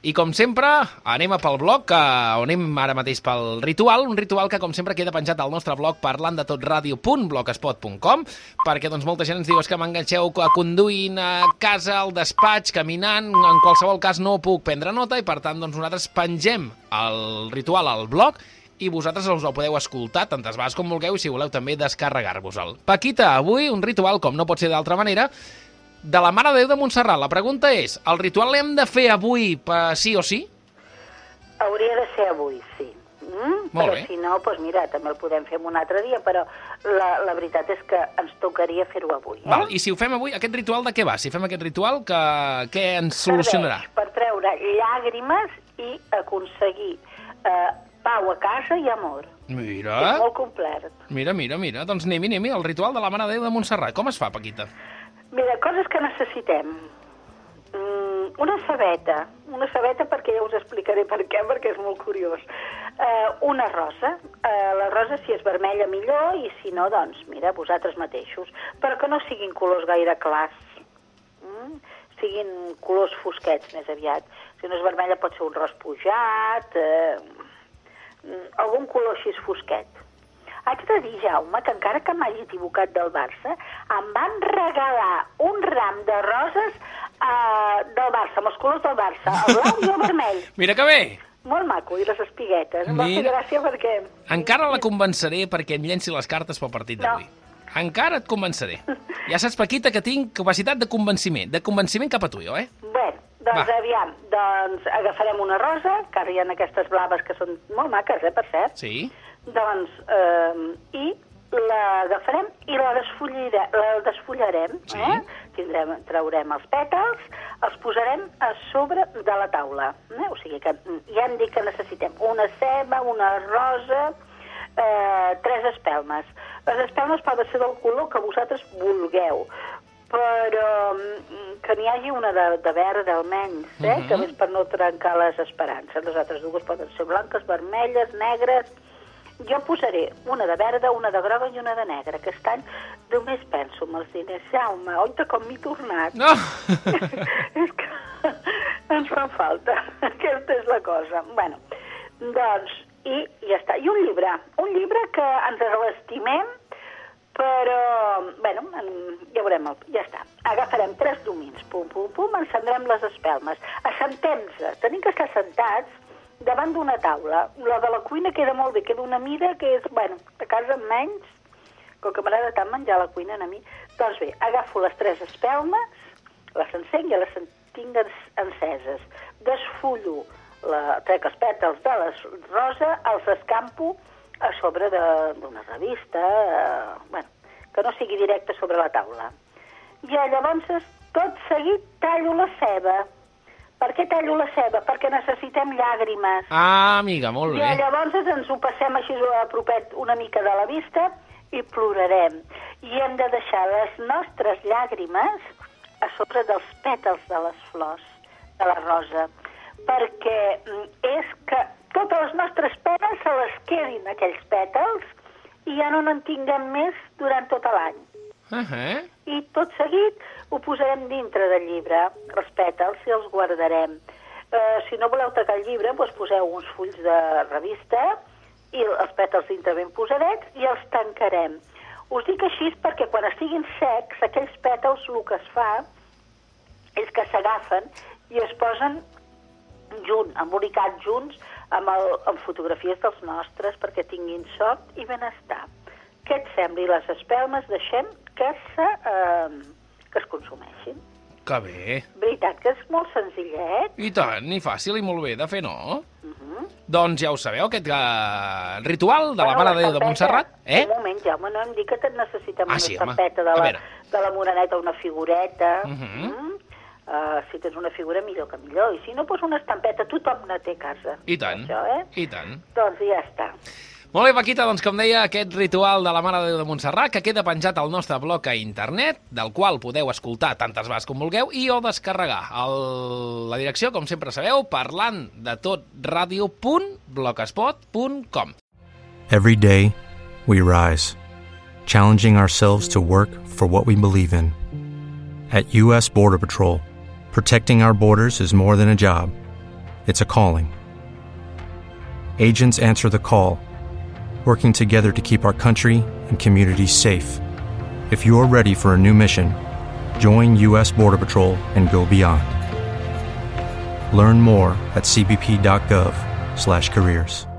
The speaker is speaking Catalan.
I com sempre, anem a pel blog, que on anem ara mateix pel ritual, un ritual que com sempre queda penjat al nostre blog parlant de tot ràdio.blogspot.com perquè doncs molta gent ens diu que m'enganxeu conduint a casa, al despatx, caminant, en qualsevol cas no puc prendre nota i per tant doncs nosaltres pengem el ritual al blog i vosaltres us el podeu escoltar tantes vegades com vulgueu i si voleu també descarregar-vos-el. Paquita, avui un ritual, com no pot ser d'altra manera, de la Mare de Déu de Montserrat. La pregunta és, el ritual l'hem de fer avui per sí o sí? Hauria de ser avui, sí. Mm? Molt però bé. si no, doncs mira, també el podem fer un altre dia, però la, la veritat és que ens tocaria fer-ho avui. Eh? Val, I si ho fem avui, aquest ritual de què va? Si fem aquest ritual, que, què ens solucionarà? Serveix per treure llàgrimes i aconseguir eh, pau a casa i amor. Mira, És molt complet. mira, mira, mira. Doncs anem-hi, anem-hi, el ritual de la Mare de Déu de Montserrat. Com es fa, Paquita? Mira, coses que necessitem. Mm, una sabeta, una sabeta perquè ja us explicaré per què, perquè és molt curiós. Uh, una rosa, uh, la rosa si és vermella millor i si no, doncs, mira, vosaltres mateixos, però que no siguin colors gaire clars, mm? siguin colors fosquets més aviat. Si no és vermella pot ser un ros pujat, uh, algun color així fosquet. Haig de dir, Jaume, que encara que m'hagi equivocat del Barça, em van regalar un ram de roses uh, del Barça, amb els colors del Barça, el blau i el vermell. Mira que bé! Molt maco, i les espiguetes. Em va fer Mira. gràcia perquè... Encara la convenceré perquè em llenci les cartes pel partit No. d'avui. Encara et convenceré. Ja saps, Paquita, que tinc capacitat de convenciment. De convenciment cap a tu, jo, eh? Bé, doncs Va. aviam, doncs agafarem una rosa, que ara hi ha aquestes blaves que són molt maques, eh, per cert. Sí. Doncs, eh, i l'agafarem i la, desfullire, la desfullarem. Sí. Eh? Tindrem, traurem els pètals, els posarem a sobre de la taula. Eh? O sigui que mm, ja hem dit que necessitem una ceba, una rosa, eh, tres espelmes. Les espelmes poden ser del color que vosaltres vulgueu, però mm, que n'hi hagi una de, de verda almenys, eh? Mhm. que és per no trencar les esperances. Les altres dues poden ser blanques, vermelles, negres... Jo posaré una de verda, una de groga i una de negra. Aquest any només penso en els diners. Jaume, oita com m'he tornat. No! és que ens fan falta. Aquesta és la cosa. Bueno, doncs, i ja està. I un llibre. Un llibre que ens l'estimem, però, bueno, en- ja veurem, el, ja està. Agafarem tres domins, pum, pum, pum, encendrem les espelmes. Assentem-se. Tenim que estar sentats davant d'una taula. La de la cuina queda molt bé, queda una mida que és, bueno, a casa menys, com que m'agrada tant menjar la cuina a mi. Doncs bé, agafo les tres espelmes, les encenc i les tinc en- enceses. Desfullo, la, trec els pètals de la rosa, els escampo a sobre d'una revista, eh, bueno, que no sigui directe sobre la taula. I llavors, tot seguit, tallo la ceba. Per què tallo la ceba? Perquè necessitem llàgrimes. Ah, amiga, molt I bé. llavors ens ho passem així a propet una mica de la vista i plorarem. I hem de deixar les nostres llàgrimes a sobre dels pètals de les flors, de la rosa, perquè mm, és que totes les nostres penes se les quedin aquells pètals i ja no en tinguem més durant tot l'any Uh -huh. i tot seguit ho posarem dintre del llibre, els pètals, i els guardarem. Eh, si no voleu tacar el llibre, doncs poseu uns fulls de revista i els pètals dintre ben posadets i els tancarem. Us dic així perquè quan estiguin secs, aquells pètals el que es fa és que s'agafen i es posen junt, embolicats junts amb, el, amb fotografies dels nostres perquè tinguin sort i benestar. Què et sembla? I les espelmes deixem que, se, eh, que es consumeixin. Que bé. Veritat que és molt senzillet. I tant, i fàcil i molt bé de fer, no? Uh -huh. Doncs ja ho sabeu, aquest uh, ritual de la Mare de Déu de Montserrat. Eh? Un moment, Jaume, no hem dit que te necessitem Ah, una sí, estampeta de la, de la Moreneta, una figureta. Mhm. mm? Uh, si tens una figura, millor que millor. I si no, doncs una estampeta. Tothom ne té a casa. I tant, Això, eh? i tant. Doncs ja està. Molt bé, Paquita, doncs com deia, aquest ritual de la Mare de Déu de Montserrat que queda penjat al nostre blog a internet, del qual podeu escoltar tantes vegades com vulgueu i o descarregar. El, la direcció, com sempre sabeu, parlant de tot ràdio.blogspot.com. Every day, we rise, challenging ourselves to work for what we believe in. At U.S. Border Patrol, protecting our borders is more than a job, it's a calling. Agents answer the call, working together to keep our country and communities safe. If you're ready for a new mission, join U.S. Border Patrol and go beyond. Learn more at cbp.gov/careers.